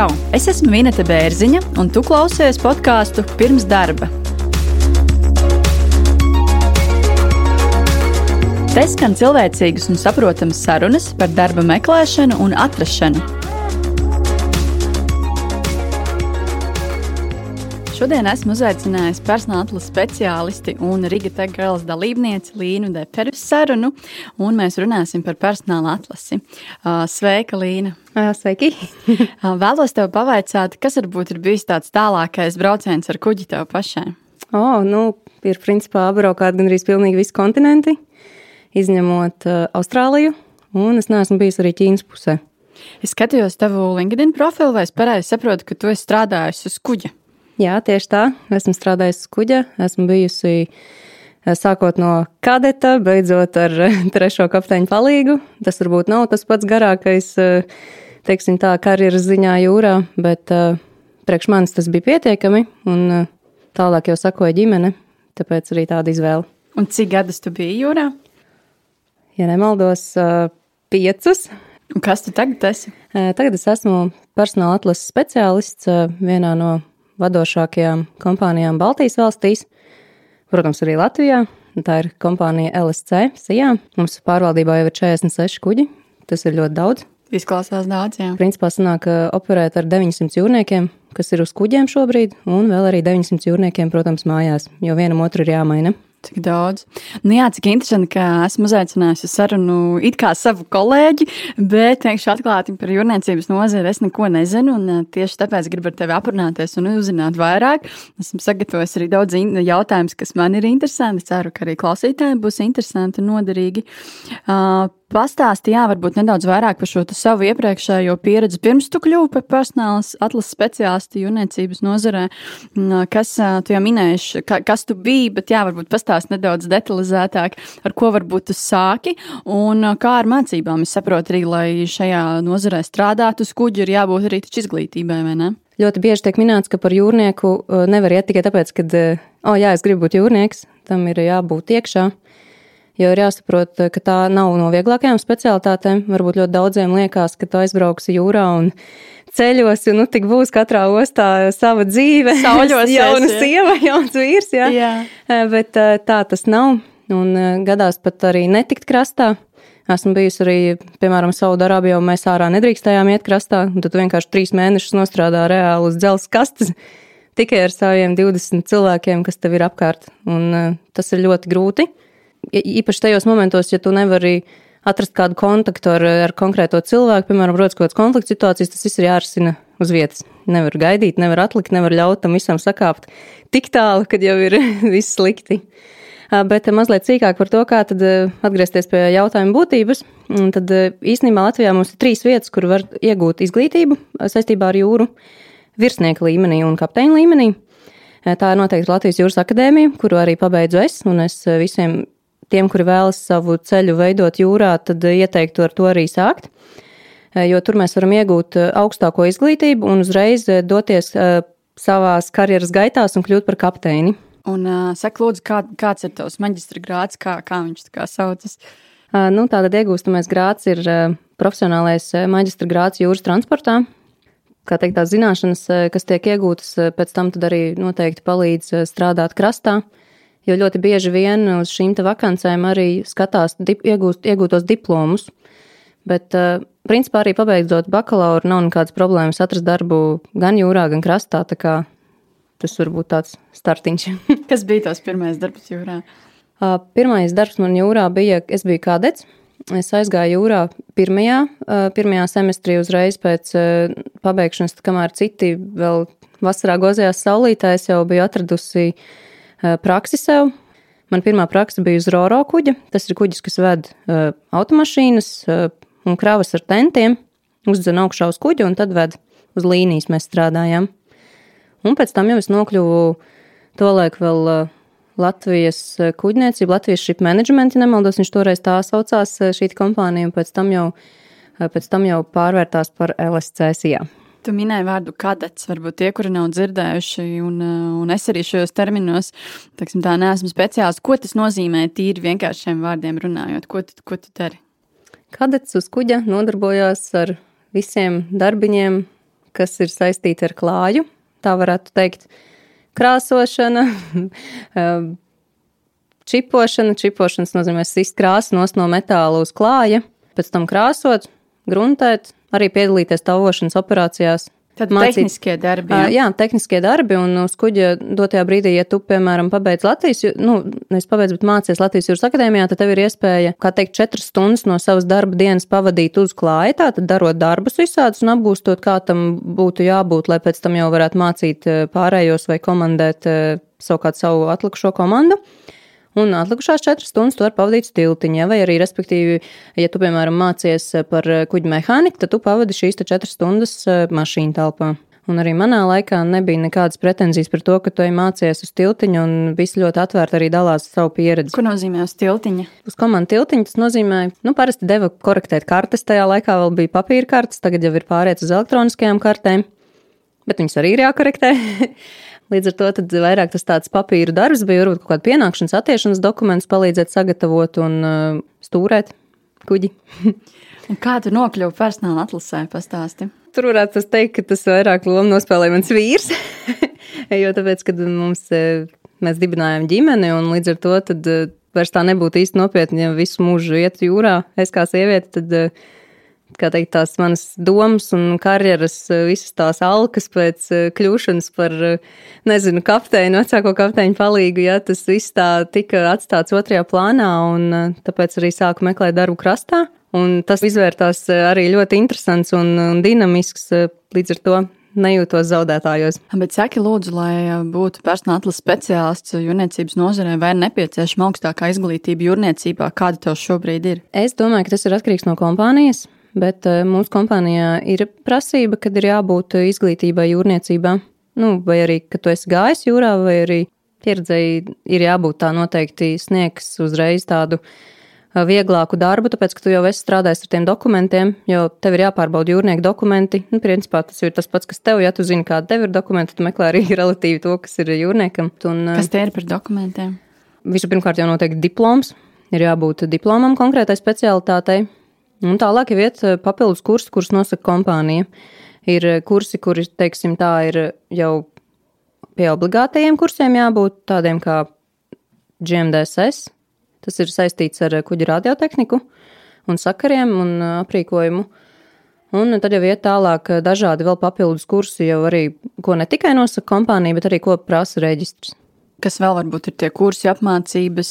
Čau! Es esmu Vineta Bērziņa, un tu klausies podkāstu pirms darba. Te skan cilvēcīgas un saprotamas sarunas par darba meklēšanu un atrašanu Šodien esmu uzaicinājis personāla atlases speciālisti un Riga Tegels dalībnieci Līnu Deperu sarunu, un mēs runāsim par personāla atlasi. Sveika, Līna! Sveiki! Vēlos tev pavaicāt, kas varbūt ir bijis tāds tālākais brauciens ar kuģi tev pašai? O, nu, ir principā apbraukāt gandrīz pilnīgi visi kontinenti, izņemot uh, Austrāliju, un es neesmu bijis arī Ķīnas pusē. Es skatījos tavu LinkedIn profilu, vai es pareizi saprotu, ka tu esi strādājis uz kuģa? Jā, tieši tā. Esmu strādājusi kuģa, esmu bijusi eh, sākot no kadeta, beidzot ar eh, trešo kapteiņu palīgu. Tas varbūt nav tas pats garākais, eh, teiksim tā, karjeras ziņā jūrā, bet priekš manis tas bija pietiekami, un tālāk jau sakoja ģimene, tāpēc arī tāda izvēle. Un cik gadus tu biji jūrā? Ja nemaldos, piecus. Un kas tu tagad esi? Tagad es esmu personāla atlases speciālists vienā no vadošākajām kompānijām Baltijas valstīs, protams, arī Latvijā. Tā ir kompānija LSC, SIA. Mums pārvaldībā jau ir 46 kuģi. Tas ir ļoti daudz. Izklausās daudz, jā. Principā sanāk operēt ar 900 jūrniekiem, kas ir uz kuģiem šobrīd, un vēl arī 900 jūrniekiem, protams, mājās, jo vienam otru ir jāmaina. Cik daudz. Nu, jā, cik interesanti, ka esmu uzaicinājusi sarunu it kā savu kolēģi, bet, teikšu atklāti, par jūrniecības nozari es neko nezinu, un eh, tieši tāpēc gribu ar tevi aprunāties un uzzināt vairāk. Esmu sagatavojis arī daudz jautājumus, kas man ir interesanti. Ceru, ka arī klausītājiem būs interesanti un noderīgi. Uh, Pastāsti, jā, varbūt nedaudz vairāk par šo savu iepriekšējo pieredzi, pirms tu kļuvi par personāla atlases speciālistu jūrniecības nozarē. Kas, tu jau minēji, ka, kas tu biji, bet jā, varbūt pastāsti nedaudz detalizētāk, ar ko varbūt tu sāki un kā ar mācībām. Es saprotu arī, lai šajā nozarē strādātu uz kuģi, ir jābūt arī izglītībai, vai ne? Ļoti bieži tiek minēts, ka par jūrnieku nevar iet tikai tāpēc, ka, oh, jā, es gribu būt jūrnieks, tam ir jābūt iekšā. Jo ir jāsaprot, ka tā nav no vieglākajām specialitātēm. Varbūt ļoti daudziem liekas, ka tu aizbrauksi jūrā un ceļos, un nu, tik būs katrā ostā sava dzīve. Sauļos, jauna sieva, jauns vīrs. Jā. jā. Bet tā tas nav. Un gadās pat arī netikt krastā. Esmu bijusi arī, piemēram, Saudārābijā, un mēs ārā nedrīkstējām iet krastā. Tad vienkārši trīs mēnešus nostrādā reāli uz dzelzceļa kastes tikai ar saviem 20 cilvēkiem, kas tev ir apkārt. Un tas ir ļoti grūti īpaši tajos momentos, ja tu nevari atrast kādu kontaktu ar, ar konkrēto cilvēku, piemēram, rodas kaut kādas konflikta situācijas, tas viss ir jārisina uz vietas. Nevar gaidīt, nevar atlikt, nevar ļaut tam visam sakāpt tik tālu, kad jau ir viss slikti. Bet mazliet sīkāk par to, kā tad atgriezties pie jautājuma būtības. Tad īstenībā Latvijā mums ir trīs vietas, kur var iegūt izglītību saistībā ar jūru virsnieka līmenī un kapteiņa līmenī. Tā ir noteikti Latvijas Jūras akadēmija, kuru arī pabeidzu es, un es visiem tiem, kuri vēlas savu ceļu veidot jūrā, tad ieteiktu ar to arī sākt. Eh, jo tur mēs varam iegūt eh, augstāko izglītību un uzreiz eh, doties savās karjeras gaitās un kļūt par kapteini. Un uh, saka, lūdzu, kā, kāds ir tavs maģistra grāds, kā, kā viņš tā kā saucas? Uh, nu, tātad iegūstamais grāds ir uh, profesionālais maģistra grāds jūras transportā. Kā teikt, tās zināšanas, kas tiek iegūtas, pēc tam arī noteikti palīdz strādāt krastā. Jo ļoti bieži vien uz šīm vakancēm arī skatās dip, iegūst, iegūtos diplomus. Bet, uh, principā, arī pabeidzot bakalauru, nav nekādas problēmas atrast darbu gan jūrā, gan krastā. Tas var būt tāds startiņš. Kas bija tās pirmais darbs jūrā? Pirmais darbs man jūrā bija, es biju kādets. Es aizgāju jūrā pirmajā, pirmajā semestrī uzreiz pēc pabeigšanas, kamēr citi vēl vasarā gozījās saulītēs, jau biju atradusi uh, Eh, praksi sev. Man pirmā praksa bija uz Roro kuģa. Tas ir kuģis, kas ved automašīnas un kravas ar tentiem, uzdzen augšā uz kuģa un tad ved uz līnijas mēs strādājām. Un pēc tam jau es nokļuvu tolaik vēl Latvijas kuģniecība, Latvijas ship management, ja nemaldos, viņš toreiz tā saucās šī kompānija, un pēc tam jau, pēc tam jau pārvērtās par LSC. Jā. Tu minēji vārdu kadets, varbūt tie, kuri nav dzirdējuši, un, uh, un es arī šajos terminos, teiksim, tā neesmu speciālists. Ko tas nozīmē tīri vienkāršiem vārdiem runājot? Ko tu, ko tu dari? Kadets uz kuģa nodarbojās ar visiem darbiņiem, kas ir saistīti ar klāju. Tā varētu teikt, krāsošana, čipošana. Čipošanas nozīmē sist krāsu no metāla uz klāja, pēc tam krāsot, gruntēt, arī piedalīties tavošanas operācijās. Tad mācīt, tehniskie darbi. Jā. jā, tehniskie darbi. Un uz kuģa dotajā brīdī, ja tu, piemēram, pabeidz Latvijas, nu, nevis pabeidz, bet mācies Latvijas jūras akadēmijā, tad tev ir iespēja, kā teikt, četras stundas no savas darba dienas pavadīt uz klāja, tātad darot darbus visādus un apgūstot, kā tam būtu jābūt, lai pēc tam jau varētu mācīt pārējos vai komandēt savukārt savu atlikušo komandu. Un atlikušās četras stundas tu vari pavadīt stiltiņā, vai arī, respektīvi, ja tu, piemēram, mācies par kuģa mehāniku, tad tu pavadi šīs četras stundas eh, mašīnu telpā. Un arī manā laikā nebija nekādas pretenzijas par to, ka tu mācījies uz tiltiņa, un visi ļoti atvērti arī dalās savu pieredzi. Ko nozīmē uz tiltiņa? Uz komandu tiltiņa tas nozīmē, nu, parasti deva korektēt kartes, tajā laikā vēl bija papīra kartes, tagad jau ir pārējais uz elektroniskajām kartēm, bet viņas arī ir jākorektē. Līdz ar to tad vairāk tas tāds papīra darbs bija, varbūt kaut kāda pienākšanas attiešanas dokuments palīdzēt sagatavot un uh, stūrēt kuģi. Kā tu nokļuvi personāla atlasē, pastāsti? Tur varētu teikt, ka tas vairāk lomu nospēlēja mans vīrs. jo tāpēc, kad mums, uh, mēs dibinājām ģimeni un līdz ar to tad uh, vairs tā nebūtu īsti nopietni, ja visu mūžu iet jūrā. Es kā sieviete, tad uh, kā teikt, tās manas domas un karjeras, eh, visas tās alkas pēc eh, kļūšanas par, eh, nezinu, kapteini, vecāko kapteiņu palīgu, ja tas viss tā tika atstāts otrajā plānā, un tāpēc arī sāku meklēt darbu krastā. Un tas izvērtās arī ļoti interesants un, un dinamisks līdz ar to nejūtos zaudētājos. Bet saki, lūdzu, lai būtu personāla atlases speciālists jūrniecības nozarē, vai ir nepieciešama augstākā izglītība jūrniecībā? Kāda tev šobrīd ir? Es domāju, ka tas ir atkarīgs no kompānijas bet eh, mūsu kompānijā ir prasība, kad ir jābūt izglītībai jūrniecībā. Nu, vai arī, ka tu esi gājis jūrā, vai arī pieredzēji ir jābūt tā noteikti sniegs uzreiz tādu eh, vieglāku darbu, tāpēc, ka tu jau esi strādājis ar tiem dokumentiem, jo tev ir jāpārbauda jūrnieku dokumenti. Nu, principā tas ir tas pats, kas tev, ja tu zini, kāda tev ir dokumenti, tad meklē arī relatīvi to, kas ir jūrniekam. Un, eh, kas tie ir par dokumentiem? Vispirmkārt jau noteikti diploms. Ir jābūt diplomam konkrētai specialitātei, Un tālāk ir iet eh, papildus kursi, kurus nosaka kompānija. Ir eh, kursi, kuri, teiksim, tā ir jau pie obligātajiem kursiem jābūt tādiem kā GMDSS. Tas ir saistīts ar kuģa radiotehniku un sakariem un eh, aprīkojumu. Un tad jau iet tālāk dažādi vēl papildus kursi, jau arī, ko ne tikai nosaka kompānija, bet arī ko prasa reģistrs. Kas vēl varbūt ir tie kursi apmācības,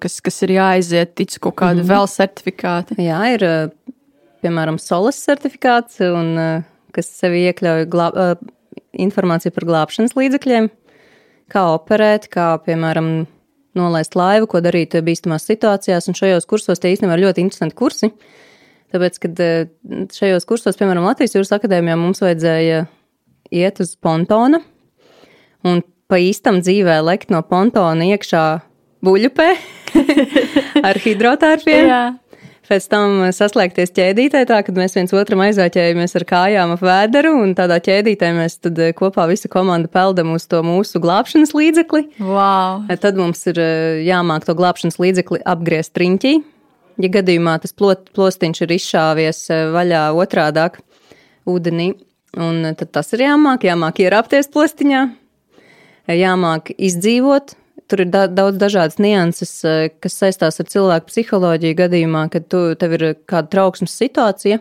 kas, kas ir jāaiziet, tic kaut kādu mm -hmm. vēl certifikāti? Jā, ir piemēram solas certifikāts, un, kas sevi iekļauj glāb, informāciju par glābšanas līdzekļiem, kā operēt, kā piemēram nolaist laivu, ko darīt bīstamās situācijās, un šajos kursos tie īstenībā ir ļoti interesanti kursi. Tāpēc, kad šajos kursos, piemēram, Latvijas jūras akadēmijā mums vajadzēja iet uz pontona, un pa īstam dzīvē lekt no pontona iekšā buļupē ar hidrotārpiem. Jā. Pēc tam saslēgties ķēdītē, tā kad mēs viens otram aizāķējamies ar kājām ap vēderu, un tādā ķēdītē mēs tad eh, kopā visa komanda peldam uz to mūsu glābšanas līdzekli. Wow. Tad mums ir eh, jāmāk to glābšanas līdzekli apgriezt riņķī. Ja gadījumā tas plot, plostiņš ir izšāvies eh, vaļā otrādāk ūdenī, un tad tas ir jāmāk, jāmāk ierāpties plostiņā, jāmāk izdzīvot. Tur ir da daudz dažādas nianses, eh, kas saistās ar cilvēku psiholoģiju gadījumā, kad tu, tev ir kāda trauksmes situācija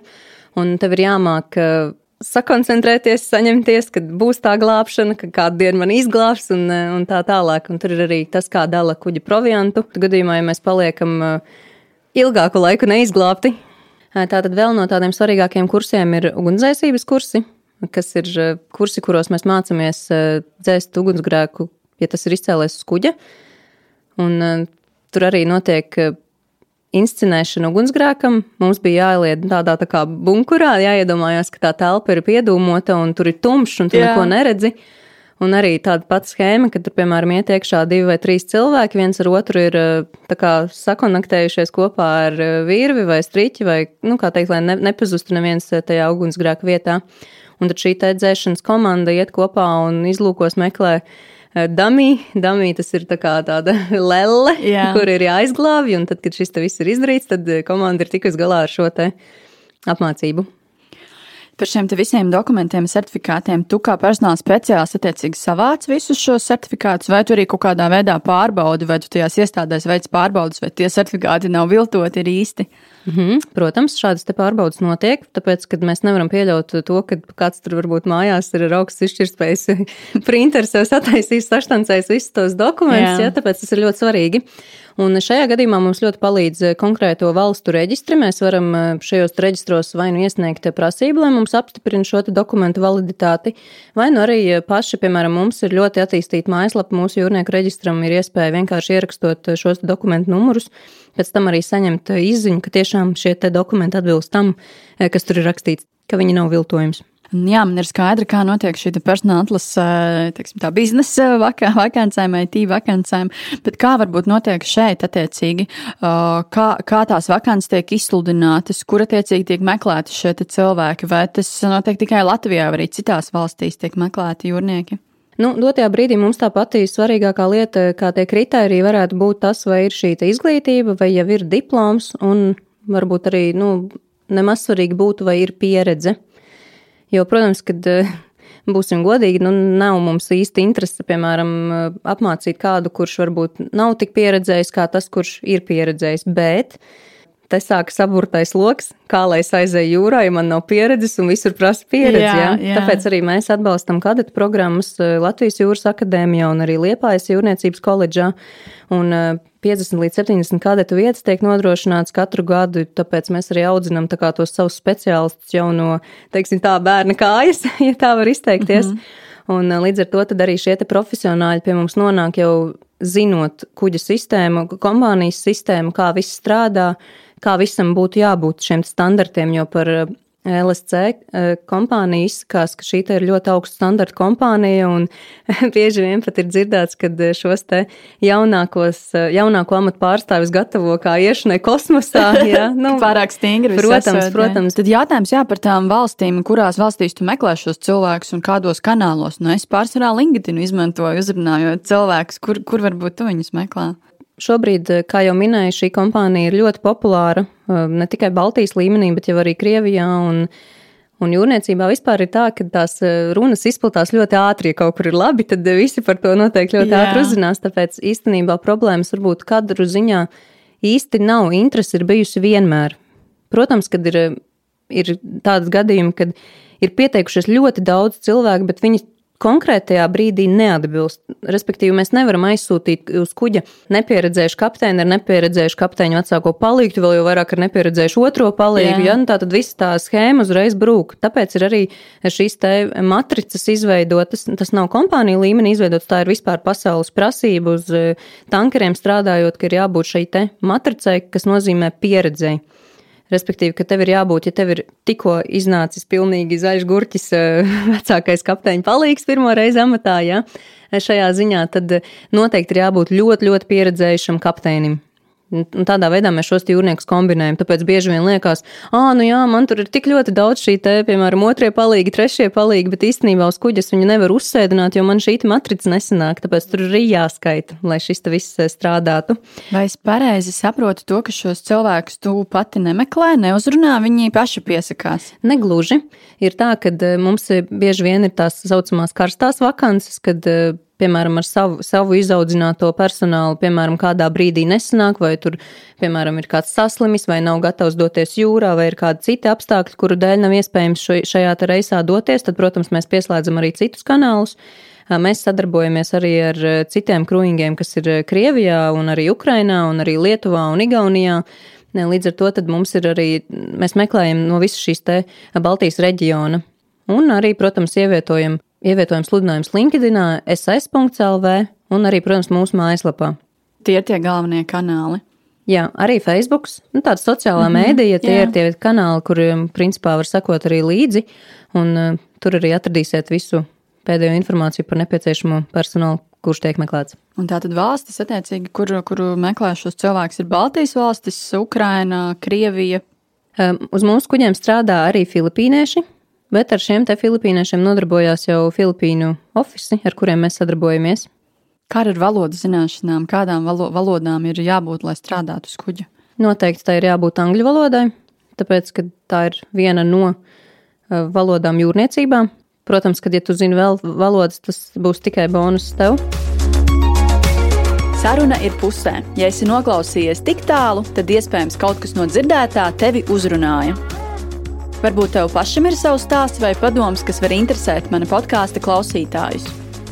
un tev ir jāmāk eh, sakoncentrēties, saņemties, kad būs tā glābšana, ka kādu dienu man izglābs un, eh, un tā tālāk. Un tur ir arī tas, kā dala kuģa proviantu. Gadījumā, ja mēs paliekam ilgāku laiku neizglābti, tātad vēl no tādiem svarīgākiem kursiem ir ugunsdzēsības kursi kas ir eh, kursi, kuros mēs mācāmies eh, dzēst ugunsgrēku, ja tas ir izcēlējis uz kuģa. Un eh, tur arī notiek inscenēšana ugunsgrēkam. Mums bija jāieliet tādā tā kā bunkurā, jāiedomājās, ka tā telpa ir piedūmota un tur ir tumšs un tu Jā. neko neredzi. Un arī tāda pati schēma, ka tur, piemēram, iet iekšā divi vai trīs cilvēki, viens ar otru ir kā, sakonektējušies kopā ar virvi vai striķi, vai, nu, kā teikt, lai ne, nepazustu neviens tajā ugunsgrēka vietā. Un tad šī dzēšanas komanda iet kopā un izlūkos meklē. Damī, damī tas ir tā tāda lelle, Jā. kur ir jāizglābj, un tad, kad šis viss ir izdarīts, tad komanda ir tikusi galā ar šo apmācību. Par šiem visiem dokumentiem, certifikātiem, tu kā personāla speciālists attiecīgi savāc visus šos certifikātus, vai tu arī kaut kādā veidā pārbaudi, vai tu tajās iestādēs veic pārbaudas, vai tie certifikāti nav viltoti, ir īsti? Mm -hmm. Protams, šādas pārbaudas notiek, tāpēc, ka mēs nevaram pieļaut to, ka kāds tur varbūt mājās ir augsts izšķirtspējas printeris, jau sataisījis, saštancējis visus tos dokumentus, jā. Jā, tāpēc tas ir ļoti svarīgi. Un šajā gadījumā mums ļoti palīdz eh, konkrēto valstu reģistri. Mēs varam eh, šajos reģistros vai nu iesniegt prasību, lai mums apstiprina šo dokumentu validitāti, vai nu arī eh, paši, piemēram, mums ir ļoti attīstīta mājaslapa mūsu jūrnieku reģistram, ir iespēja vienkārši ierakstot šos dokumentu numurus, pēc tam arī saņemt izziņu, ka tiešām šie dokumenti atbilst tam, kas tur ir rakstīts, ka viņi nav viltojums. Jā, man ir skaidrs, kā notiek šī personāla atlase, teiksim, tā biznesa vakā, vakancēm, IT vakancēm, bet kā varbūt notiek šeit attiecīgi, kā, kā tās vakances tiek izsludinātas, kur attiecīgi tiek meklēti šie cilvēki, vai tas notiek tikai Latvijā, vai arī citās valstīs tiek meklēti jūrnieki? Nu, dotajā brīdī mums tā pati svarīgākā lieta, kā tie kriteriji, varētu būt tas, vai ir šī izglītība, vai jau ir diploms, un varbūt arī nu, nemaz svarīgi būtu, vai ir pieredze. Jo, protams, kad eh, būsim godīgi, nu, nav mums īsti interese, piemēram, eh, apmācīt kādu, kurš varbūt nav tik pieredzējis kā tas, kurš ir pieredzējis, bet te sākas saburtais lokus, kā lai es aizēju jūrā, ja man nav pieredzes un visur prasa pieredzi. Jā, jā. Jā. Tāpēc arī mēs atbalstam kadeta programmas eh, Latvijas jūras akadēmijā un arī Liepājas jūrniecības koledžā. Un 50 līdz 70 kadetu vietas tiek nodrošināts katru gadu, tāpēc mēs arī audzinām tā tos savus speciālistus jau no, teiksim, tā bērna kājas, ja tā var izteikties. Mm -hmm. Un līdz ar to arī šie profesionāļi pie mums nonāk jau zinot kuģa sistēmu, kompānijas sistēmu, kā viss strādā, kā visam būtu jābūt šiem standartiem, jo par LSC eh, kompānija izskatās, ka šī ir ļoti augsta standarta kompānija, un bieži vien pat ir dzirdēts, ka eh, šos te jaunākos, eh, jaunāko amatu pārstāvis gatavo kā iešanai kosmosā. Jā, nu, Pārāk stingri. Protams, esot, protams. Jā. Tad jautājums jā par tām valstīm, kurās valstīs tu meklē šos cilvēkus un kādos kanālos. Nu, es pārsvarā LinkedIn izmantoju, uzrunājot cilvēkus, kur, kur varbūt tu viņus meklē. Šobrīd, eh, kā jau minēju, šī kompānija ir ļoti populāra eh, ne tikai Baltijas līmenī, bet arī Krievijā. Un, un jūrniecībā vispār ir tā, ka tās eh, runas izplatās ļoti ātri. Ja kaut kur ir labi, tad visi par to noteikti ļoti Jā. ātri uzzinās. Tāpēc īstenībā problēmas varbūt kadru ziņā īsti nav. Interese ir bijusi vienmēr. Protams, kad ir, ir tādas gadījumi, kad ir pieteikušies ļoti daudz cilvēku, bet viņi konkrētajā brīdī neatbilst. Respektīvi, mēs nevaram aizsūtīt uz kuģa nepieredzējušu kapteini ar nepieredzējušu kapteiņu vecāko palīgu, vēl jau vairāk ar nepieredzējušu otro palīgu. Ja? Nu, tā tad viss tā schēma uzreiz brūk. Tāpēc ir arī šīs te matricas izveidotas. Tas nav kompānija līmenī izveidots, tā ir vispār pasaules prasība uz eh, tankeriem strādājot, ka ir jābūt šai te matricai, kas nozīmē pieredzēji. Respektīvi, ka tev ir jābūt, ja tev ir tikko iznācis pilnīgi zaļš gurķis, eh, vecākais kapteiņa palīgs pirmo reizi amatā, ja, šajā ziņā, tad noteikti ir jābūt ļoti, ļoti pieredzējušam kapteinim. Un tādā veidā mēs šos jūrniekus kombinējam. Tāpēc bieži vien liekas, ah, nu jā, man tur ir tik ļoti daudz šī te, piemēram, otrie palīgi, trešie palīgi, bet īstenībā uz kuģes viņu nevar uzsēdināt, jo man šī matrica nesanāk. Tāpēc tur ir jāskaita, lai šis te viss eh, strādātu. Vai es pareizi saprotu to, ka šos cilvēkus tu pati nemeklē, neuzrunā, viņi paši piesakās? Negluži. Ir tā, ka eh, mums bieži vien ir tās saucamās karstās vakances, kad eh, piemēram, ar savu, savu izaudzināto personālu, piemēram, kādā brīdī nesanāk, vai tur, piemēram, ir kāds saslimis, vai nav gatavs doties jūrā, vai ir kādi citi apstākļi, kuru dēļ nav iespējams šo, šajā reisā doties, tad, protams, mēs pieslēdzam arī citus kanālus. Mēs sadarbojamies arī ar citiem krūjingiem, kas ir Krievijā, un arī Ukrainā, un arī Lietuvā un Igaunijā. Līdz ar to mums ir arī, mēs meklējam no visas šīs Baltijas reģiona. Un arī, protams, ievietojam Ievietojam sludinājumus LinkedIn, ss.lv un arī, protams, mūsu mājaslapā. Tie ir tie galvenie kanāli. Jā, arī Facebook, nu, tāda sociālā mm -hmm, mēdīja, tie jā. ir tie kanāli, kuriem principā var sekot arī līdzi, un uh, tur arī atradīsiet visu pēdējo informāciju par nepieciešamo personālu, kurš tiek meklēts. Un tā tad valstis, attiecīgi, kur, kuru meklē šos cilvēkus, ir Baltijas valstis, Ukraina, Krievija. Um, uz mūsu kuģiem strādā arī filipīnieši, Bet ar šiem te filipīniešiem nodarbojās jau Filipīnu ofici, ar kuriem mēs sadarbojamies. Kā ar valodu zināšanām, kādām valo valodām ir jābūt, lai strādātu uz kuģa? Noteikti tā ir jābūt angļu valodai, tāpēc, ka tā ir viena no valodām jūrniecībā. Protams, kad ja tu zini vēl valodas, tas būs tikai bonus tev. Saruna ir pusē. Ja esi noklausījies tik tālu, tad iespējams kaut kas no dzirdētā tevi uzrunāja. Varbūt tev pašam ir savs stāsts vai padoms, kas var interesēt mana podkāstu klausītājus.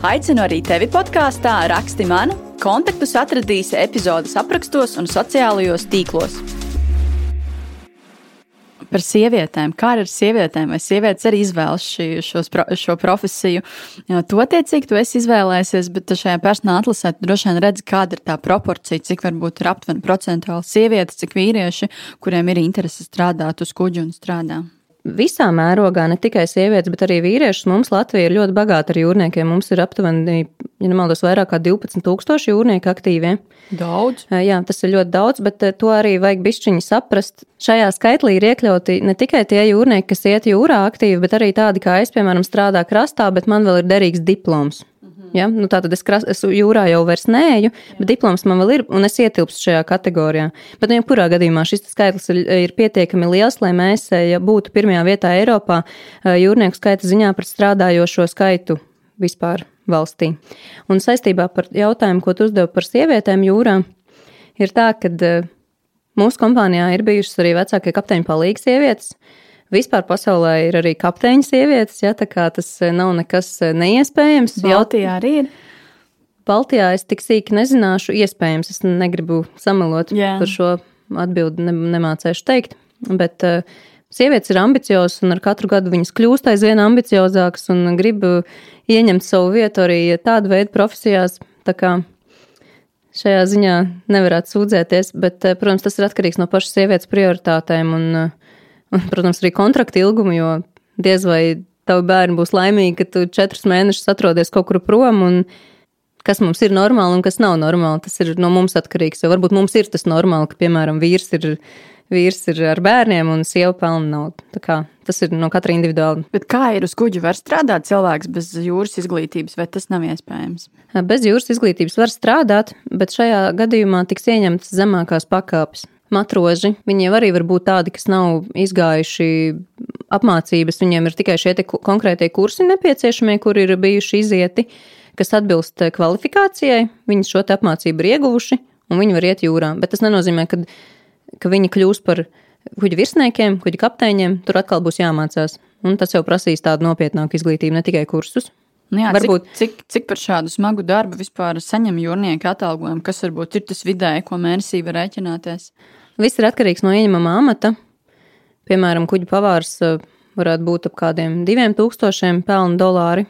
Aicinu arī tevi podkāstā, raksti man, kontaktus atradīsi epizodes aprakstos un sociālajos tīklos par sievietēm. Kā ar sievietēm? Vai sievietes arī izvēlas šī, šos, šo profesiju? To attiecīgi tu esi izvēlējies, bet šajā personāla atlasē tu droši vien redzi, kāda ir tā proporcija, cik varbūt ir aptuveni procentuāli sievietes, cik vīrieši, kuriem ir interese strādāt uz kuģa un strādā visā mērogā, ne tikai sievietes, bet arī vīriešus. Mums Latvija ir ļoti bagāta ar jūrniekiem. Mums ir aptuveni, ja nemaldos, vairāk kā 12,000 jūrnieku aktīvie. Daudz. Jā, tas ir ļoti daudz, bet to arī vajag bišķiņi saprast. Šajā skaitlī ir iekļauti ne tikai tie jūrnieki, kas iet jūrā aktīvi, bet arī tādi kā es, piemēram, strādā krastā, bet man vēl ir derīgs diploms. Ja? Nu, tā tad es, kras, es jūrā jau vairs neeju, bet diploms man vēl ir, un es ietilpstu šajā kategorijā. Bet, nu, jebkurā gadījumā šis skaitlis ir, ir pietiekami liels, lai mēs ja būtu pirmajā vietā Eiropā jūrnieku skaita ziņā par strādājošo skaitu vispār valstī. Un saistībā par jautājumu, ko tu uzdevi par sievietēm jūrā, ir tā, ka mūsu kompānijā ir bijušas arī vecākie kapteiņu palīgi sievietes. Vispār pasaulē ir arī kapteiņa sievietes, ja tā kā tas eh, nav nekas eh, neiespējams. Baltijā arī ir. Baltijā es tik sīki nezināšu, iespējams, es negribu samalot Jā. par šo atbildi, ne, nemācēšu teikt. Bet uh, sievietes ir ambiciozas un ar katru gadu viņas kļūst aizvien ambiciozākas un grib ieņemt savu vietu arī tādu veidu profesijās. Tā kā šajā ziņā nevarētu sūdzēties, bet, protams, tas ir atkarīgs no pašas sievietes prioritātēm. Un, uh, un, protams, arī kontrakta ilgumu, jo diez vai tavi bērni būs laimīgi, ka tu četrus mēnešus atrodies kaut kur prom. Un, kas mums ir normāli un kas nav normāli, tas ir no mums atkarīgs. Jo varbūt mums ir tas normāli, ka, piemēram, vīrs ir, vīrs ir ar bērniem un sieva pelna naudu. Kā, tas ir no katra individuāli. Bet kā ir uz kuģa var strādāt cilvēks bez jūras izglītības, vai tas nav iespējams? Bez jūras izglītības var strādāt, bet šajā gadījumā tiks ieņemtas zemākās pakāpes matroži. Viņiem arī var būt tādi, kas nav izgājuši apmācības, viņiem ir tikai šie konkrētie kursi nepieciešamie, kur ir bijuši izieti, kas atbilst kvalifikācijai. Viņi šo apmācību ir ieguvuši, un viņi var iet jūrā. Bet tas nenozīmē, ka, ka viņi kļūs par kuģa virsniekiem, kuģa kapteiņiem. Tur atkal būs jāmācās. Un tas jau prasīs tādu nopietnāku izglītību, ne tikai kursus. Nu jā, varbūt... cik, cik, cik par šādu smagu darbu vispār saņem jūrnieki atalgojumu, kas varbūt ir tas vidēji, ko mēnesī var rēķināties? Viss ir atkarīgs no ieņemamā amata. Piemēram, kuģa pavārs eh, varētu būt ap kādiem diviem tūkstošiem pelnu dolāri.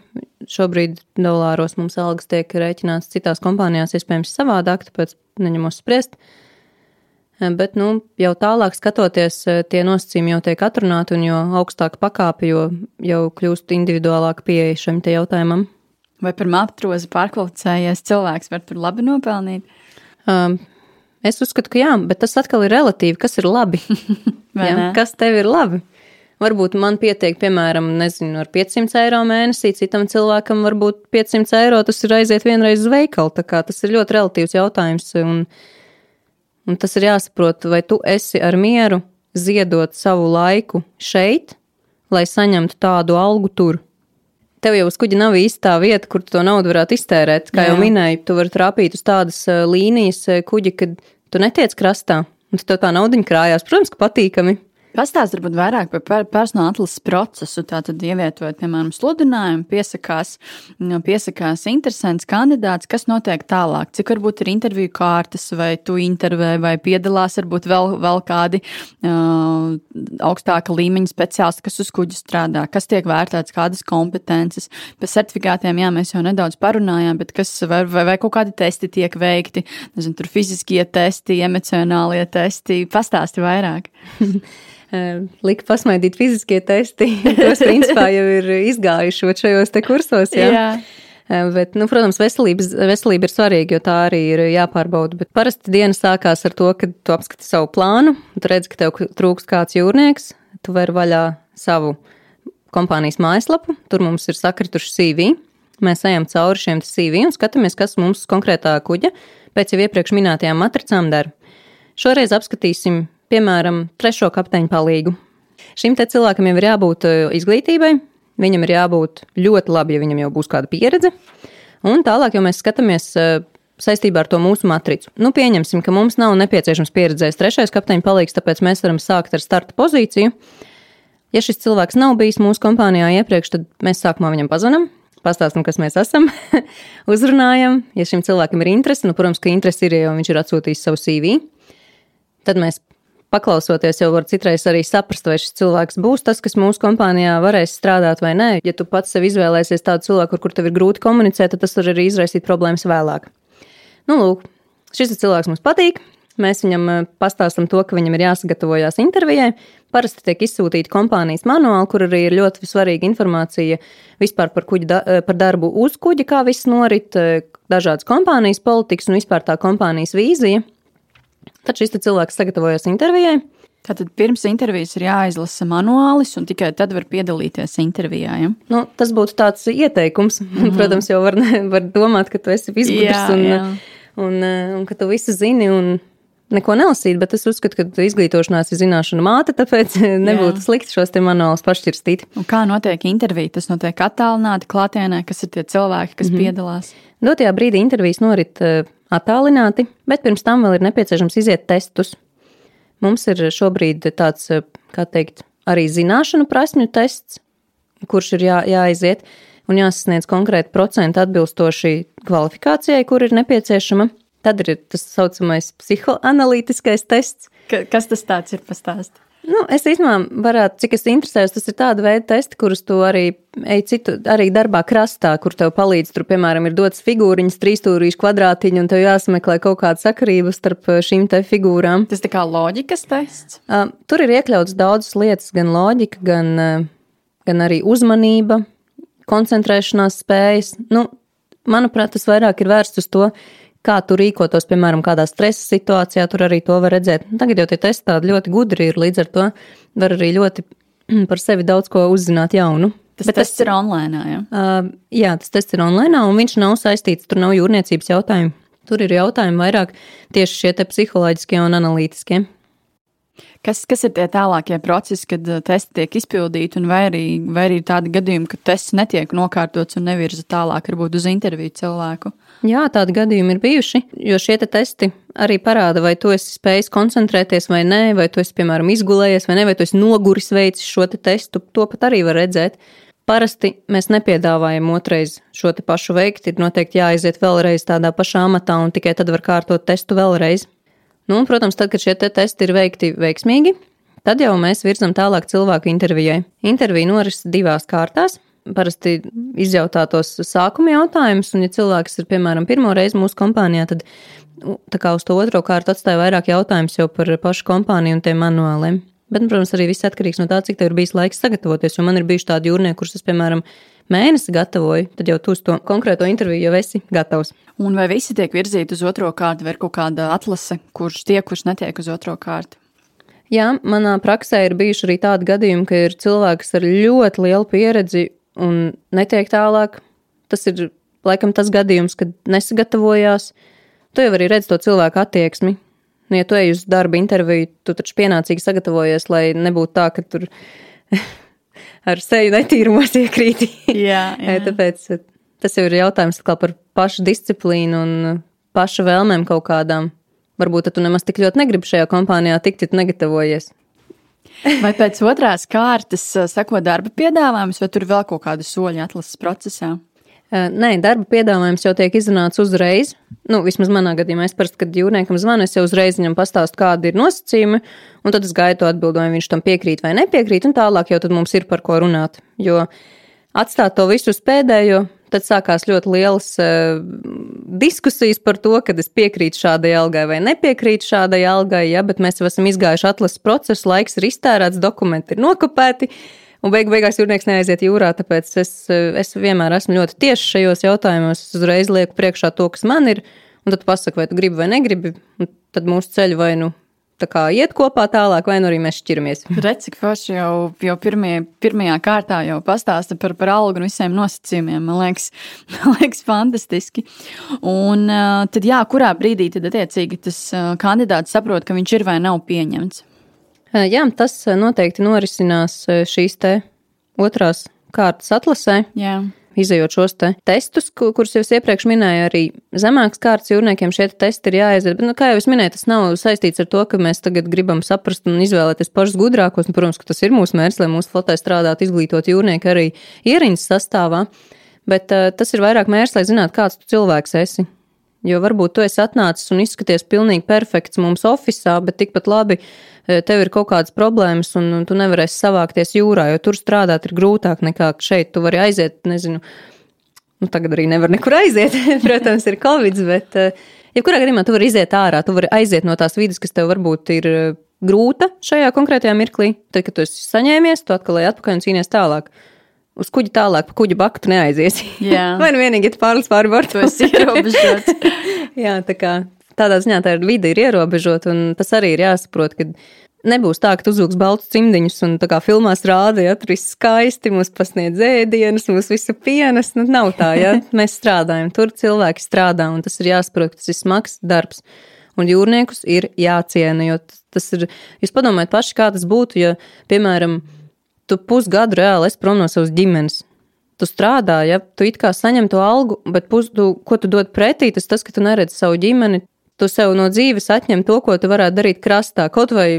Šobrīd dolāros mums algas tiek rēķināts citās kompānijās, iespējams, savādāk, tāpēc neņemos spriest. Eh, bet, nu, jau tālāk skatoties, tie nosacījumi jau tiek atrunāti, un jo augstāka pakāpe, jo jau kļūst individuālāka pieeja šim te jautājumam. Vai par matrozi pārkvalificējies cilvēks var tur labi nopelnīt? Um, Es uzskatu, ka jā, bet tas atkal ir relatīvi. Kas ir labi? ja? Kas tev ir labi? Varbūt man pietiek, piemēram, nezinu, ar 500 eiro mēnesī, citam cilvēkam varbūt 500 eiro tas ir aiziet vienreiz uz veikalu. Tas ir ļoti relatīvs jautājums. Un, un tas ir jāsaprot, vai tu esi ar mieru ziedot savu laiku šeit, lai saņemtu tādu algu tur. Tev jau uz kuģa nav īstā vieta, kur to naudu varētu iztērēt. Kā Jā. jau minēju, tu vari trāpīt uz tādas eh, līnijas eh, kuģa, kad tu netiec krastā, un tev tā naudiņa krājās. Protams, ka patīkami. Pastāstiet varbūt vairāk par personāla atlases procesu. Tātad, ievietojot, piemēram, sludinājumu, piesakās, nu, piesakās interesants kandidāts, kas notiek tālāk. Cik varbūt ir interviju kārtas, vai tu intervē, vai piedalās varbūt vēl, vēl kādi uh, augstāka līmeņa speciālisti, kas uz kuģa strādā, kas tiek vērtēts, kādas kompetences. Par certifikātiem, jā, mēs jau nedaudz parunājām, bet kas, vai, vai, vai kaut kādi testi tiek veikti, nezinu, tur fiziskie testi, emocionālie testi. Pastāsti vairāk. lika pasmaidīt fiziskie testi, kas principā jau ir izgājuši šajos kursos. Jā. jā. Bet, nu, protams, veselības, veselība ir svarīga, jo tā arī ir jāpārbauda. Bet parasti diena sākās ar to, ka tu apskati savu plānu, tu redz, ka tev trūks kāds jūrnieks, tu vari vaļā savu kompānijas mājaslapu, tur mums ir sakrituši CV. Mēs ejam cauri šiem CV un skatāmies, kas mums konkrētā kuģa pēc jau iepriekš minētajām matricām dara. Šoreiz apskatīsim piemēram, trešo kapteiņu palīgu. Šim te cilvēkam jau ir jābūt izglītībai, viņam ir jābūt ļoti labi, ja viņam jau būs kāda pieredze. Un tālāk jau mēs skatāmies saistībā ar to mūsu matricu. Nu, pieņemsim, ka mums nav nepieciešams pieredzējis trešais kapteiņa palīgs, tāpēc mēs varam sākt ar starta pozīciju. Ja šis cilvēks nav bijis mūsu kompānijā iepriekš, tad mēs sākumā viņam pazvanām, pastāstām, kas mēs esam, uzrunājam. Ja šim cilvēkam ir interese, nu, protams, ka interese ir, jo viņš ir atsūtījis savu CV, tad mēs paklausoties, jau var citreiz arī saprast, vai šis cilvēks būs tas, kas mūsu kompānijā varēs strādāt vai nē. Ja tu pats sev izvēlēsies tādu cilvēku, ar kuru tev ir grūti komunicēt, tad tas var arī izraisīt problēmas vēlāk. Nu, lūk, šis cilvēks mums patīk. Mēs viņam eh, pastāstām to, ka viņam ir jāsagatavojas intervijai. Parasti tiek izsūtīta kompānijas manuāli, kur arī ir ļoti svarīga informācija vispār par, kuģi, eh, par darbu uz kuģa, kā viss norit, eh, dažādas kompānijas politikas un vispār tā kompānijas vīzija. Tad šis cilvēks sagatavojas intervijai. Tātad pirms intervijas ir jāizlasa manuālis, un tikai tad var piedalīties intervijā. Ja? Nu, tas būtu tāds ieteikums. Mm -hmm. Protams, jau var, var domāt, ka tu esi izgudrs un, un, un, un ka tu visu zini. Un, neko nelasīt, bet es uzskatu, ka izglītošanās ir zināšana māte, tāpēc nebūtu Jā. slikti šos te manuālus pašķirstīt. Un kā notiek intervija? Tas notiek attālināti klātienē, kas ir tie cilvēki, kas mm -hmm. piedalās. Dotajā brīdī intervijas norit eh, attālināti, bet pirms tam vēl ir nepieciešams iziet testus. Mums ir šobrīd tāds, kā teikt, arī zināšanu prasmju tests, kurš ir jā, jāiziet un jāsasniedz konkrēti procenti atbilstoši kvalifikācijai, kur ir nepieciešama. Tad ir tas saucamais psihoanalītiskais tests. Ka, kas tas ir pastāstīt? Nu, es īstenībā varētu, cik es interesējos, tas ir tāda veida testi, kurus tu arī ej citu, arī darbā krastā, kur tev palīdz, tur, piemēram, ir dots figūriņas, trīsstūrīšu kvadrātiņu, un tev jāsameklē kaut kāda sakarība starp uh, šīm te figūrām. Tas tā kā loģikas tests? Uh, tur ir iekļauts daudzas lietas, gan loģika, gan, uh, gan arī uzmanība, koncentrēšanās spējas. Nu, manuprāt, tas vairāk ir vērsts uz to, kā tu rīkotos, piemēram, kādā stresa situācijā, tur arī to var redzēt. Tagad jau tie testi tādi ļoti gudri ir, līdz ar to var arī ļoti par sevi daudz ko uzzināt jaunu. Tas Bet tests tas ir online. Ja? Uh, jā, tas tests ir online, un viņš nav saistīts, tur nav jūrniecības jautājumi. Tur ir jautājumi vairāk tieši šie psiholoģiskie un analītiskie. Kas, kas ir tie tālākie procesi, kad testi tiek izpildīti, un vai arī, vai arī ir tādi gadījumi, ka tests netiek nokārtots un nevirza tālāk, varbūt uz interviju cilvēku? Jā, tādi gadījumi ir bijuši, jo šie te testi arī parāda, vai tu esi spējis koncentrēties vai nē, vai tu esi, piemēram, izgulējies vai nē, vai tu esi noguris veicis šo te testu. To pat arī var redzēt. Parasti mēs nepiedāvājam otrais šo te pašu veikt, ir noteikti jāaiziet vēlreiz tādā pašā amatā, un tikai tad var kārtot testu vēlreiz. Nu, un, protams, tad, kad šie te testi ir veikti veiksmīgi, tad jau mēs virzam tālāk cilvēku intervijai. Intervija norises divās kārtās. Parasti izjautātos sākuma jautājumus, un, ja cilvēks ir, piemēram, pirmo reizi mūsu kompānijā, tad tā kā uz to otro kārtu atstāja vairāk jautājumus jau par pašu kompāniju un tiem manuāliem. Bet, nu, protams, arī viss atkarīgs no tā, cik tev ir bijis laiks sagatavoties. Jo man ir bijuši tādi jūrnieki, kurus es, piemēram, mēnesi gatavoju, tad jau tu uz to konkrēto interviju jau esi gatavs. Un vai visi tiek virzīti uz otro kārtu, vai ir kaut kāda atlase, kurš tiek, kurš netiek uz otro kārtu? Jā, manā praksē ir bijuši arī tādi gadījumi, ka ir cilvēks ar ļoti lielu pieredzi un netiek tālāk. Tas ir laikam tas gadījums, kad nesagatavojās. Tu jau arī redzi to cilvēku attieksmi. Nu, ja tu ej uz darba interviju, tu taču pienācīgi sagatavojies, lai nebūtu tā, ka tur ar seju netīrumos iekrīti. jā, jā. Tāpēc eh, tas jau ir jautājums par pašu disciplīnu un pašu vēlmēm kaut kādām. Varbūt tu nemaz tik ļoti negribi šajā kompānijā tikt, ja tu negatavojies. Vai pēc otrās kārtas seko darba piedāvājums, vai tur vēl kaut kāda soļa atlases procesā? Nē, darba piedāvājums jau tiek izrunāts uzreiz. Nu, vismaz manā gadījumā, es parasti, kad jūrniekam zvanu, es jau uzreiz viņam pastāstu, kādi ir nosacījumi, un tad es gaidu atbildi, vai viņš tam piekrīt vai nepiekrīt, un tālāk jau mums ir par ko runāt. Jo atstāt to visu uz pēdējo, tad sākās ļoti lielas uh, diskusijas par to, kad es piekrītu šādai algai vai nepiekrītu šādai algai, ja, bet mēs jau esam izgājuši atlases procesu, laiks ir iztērēts, dokumenti ir nokopēti. Un beig beigās jūrnieks neaiziet jūrā, tāpēc es, es vienmēr esmu ļoti tieši šajos jautājumos. Es uzreiz lieku priekšā to, kas man ir, un tad pasaku, vai tu gribi vai negribi. Tad mūsu ceļi vai nu kā iet kopā tālāk, vai nu arī mēs šķiramies. Redz, cik forši jau, jau pirmie, pirmajā kārtā jau pastāsta par, par algu un visiem nosacījumiem. Man liekas, man liekas fantastiski. Un tad, jā, kurā brīdī tad attiecīgi tas kandidāts saprot, ka viņš ir vai nav pieņemts? Jā, tas noteikti norisinās šīs te otrās kārtas atlasē. Jā izējot šos te testus, kurus jau iepriekš minēju, arī zemākas kārtas jūrniekiem šie te testi ir jāaiziet. Bet, nu, kā jau es minēju, tas nav saistīts ar to, ka mēs tagad gribam saprast un izvēlēties pašus gudrākos. Un, protams, ka tas ir mūsu mērķis, lai mūsu flotē strādātu izglītot jūrnieki arī ieriņas sastāvā. Bet uh, tas ir vairāk mērķis, lai zinātu, kāds tu cilvēks esi. Jo varbūt tu esi atnācis un izskaties pilnīgi perfekts mums oficiālā, bet tikpat labi tev ir kaut kādas problēmas un tu nevarēsi savākties jūrā, jo tur strādāt ir grūtāk nekā šeit. Tu vari aiziet, nezinu, nu tagad arī nevar nekur aiziet, protams, ir covid, bet jebkurā gadījumā tu vari iziet ārā, tu vari aiziet no tās vidas, kas tev varbūt ir grūta šajā konkrētajā mirklī. Tad, kad tu esi saņēmies, tu atkal ej atpakaļ un cīnies tālāk uz kuģa tālāk, pa kuģa baku neaiziesi. Vai nu vienīgi, ja tu pārlis pāri bortu, tas ir ierobežots. Jā, tā kā tādā ziņā tā ir vide ir ierobežota, un tas arī ir jāsaprot, ka nebūs tā, ka tu uzvilks baltus cimdiņus un tā kā filmās rāda, ja tur viss skaisti, mums pasniedz ēdienas, mums visu pienes, nu nav tā, ja mēs strādājam, tur cilvēki strādā, un tas ir jāsaprot, ka tas ir smags darbs. Un jūrniekus ir jāciena, jo tas ir, jūs padomājat paši, kā tas būtu, ja, piemēram, tu pusgadu reāli esi prom no savas ģimenes. Tu strādā, ja tu it kā saņem to algu, bet pus, tu, ko tu dod pretī, tas tas, ka tu neredzi savu ģimeni, tu sev no dzīves atņem to, ko tu varētu darīt krastā. Kaut vai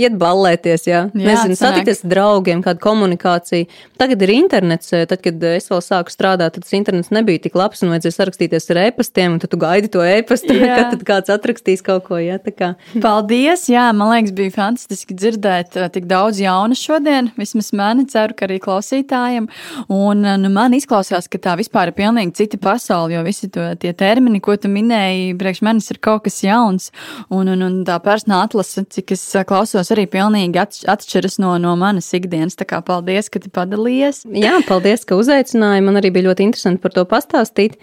Iet ballēties, jā, jā nezinu, satikties ar draugiem, kāda komunikācija. Tagad ir internets, eh, tad, kad es vēl sāku strādāt, tad internets nebija tik labs un vajadzēja sarakstīties ar e-pastiem, un tad tu gaidi to e-pastu, kad tad kāds atrakstīs kaut ko, jā, tā kā. Paldies, jā, man liekas, bija fantastiski dzirdēt eh, tik daudz jaunu šodien, vismaz mani, ceru, ka arī klausītājiem, un eh, nu, man izklausās, ka tā vispār ir pilnīgi cita pasaule, jo visi to, tie termini, ko tu minēji, priekš manis ir kaut kas jauns, un, un, un tā personāla atlase, cik es klausos, jūtos arī pilnīgi atšķiras no, no manas ikdienas. Tā kā paldies, ka tu padalījies. Jā, paldies, ka uzaicināji. Man arī bija ļoti interesanti par to pastāstīt.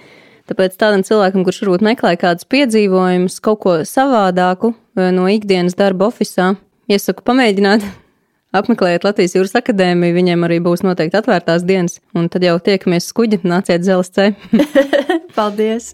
Tāpēc tādam cilvēkam, kurš varbūt meklē kādus piedzīvojumus, kaut ko savādāku eh, no ikdienas darba oficiālā, iesaku pamēģināt. Apmeklējiet Latvijas Jūras akadēmiju, viņiem arī būs noteikti atvērtās dienas, un tad jau tiekamies skuģi, nāciet dzelzceļā. Paldies!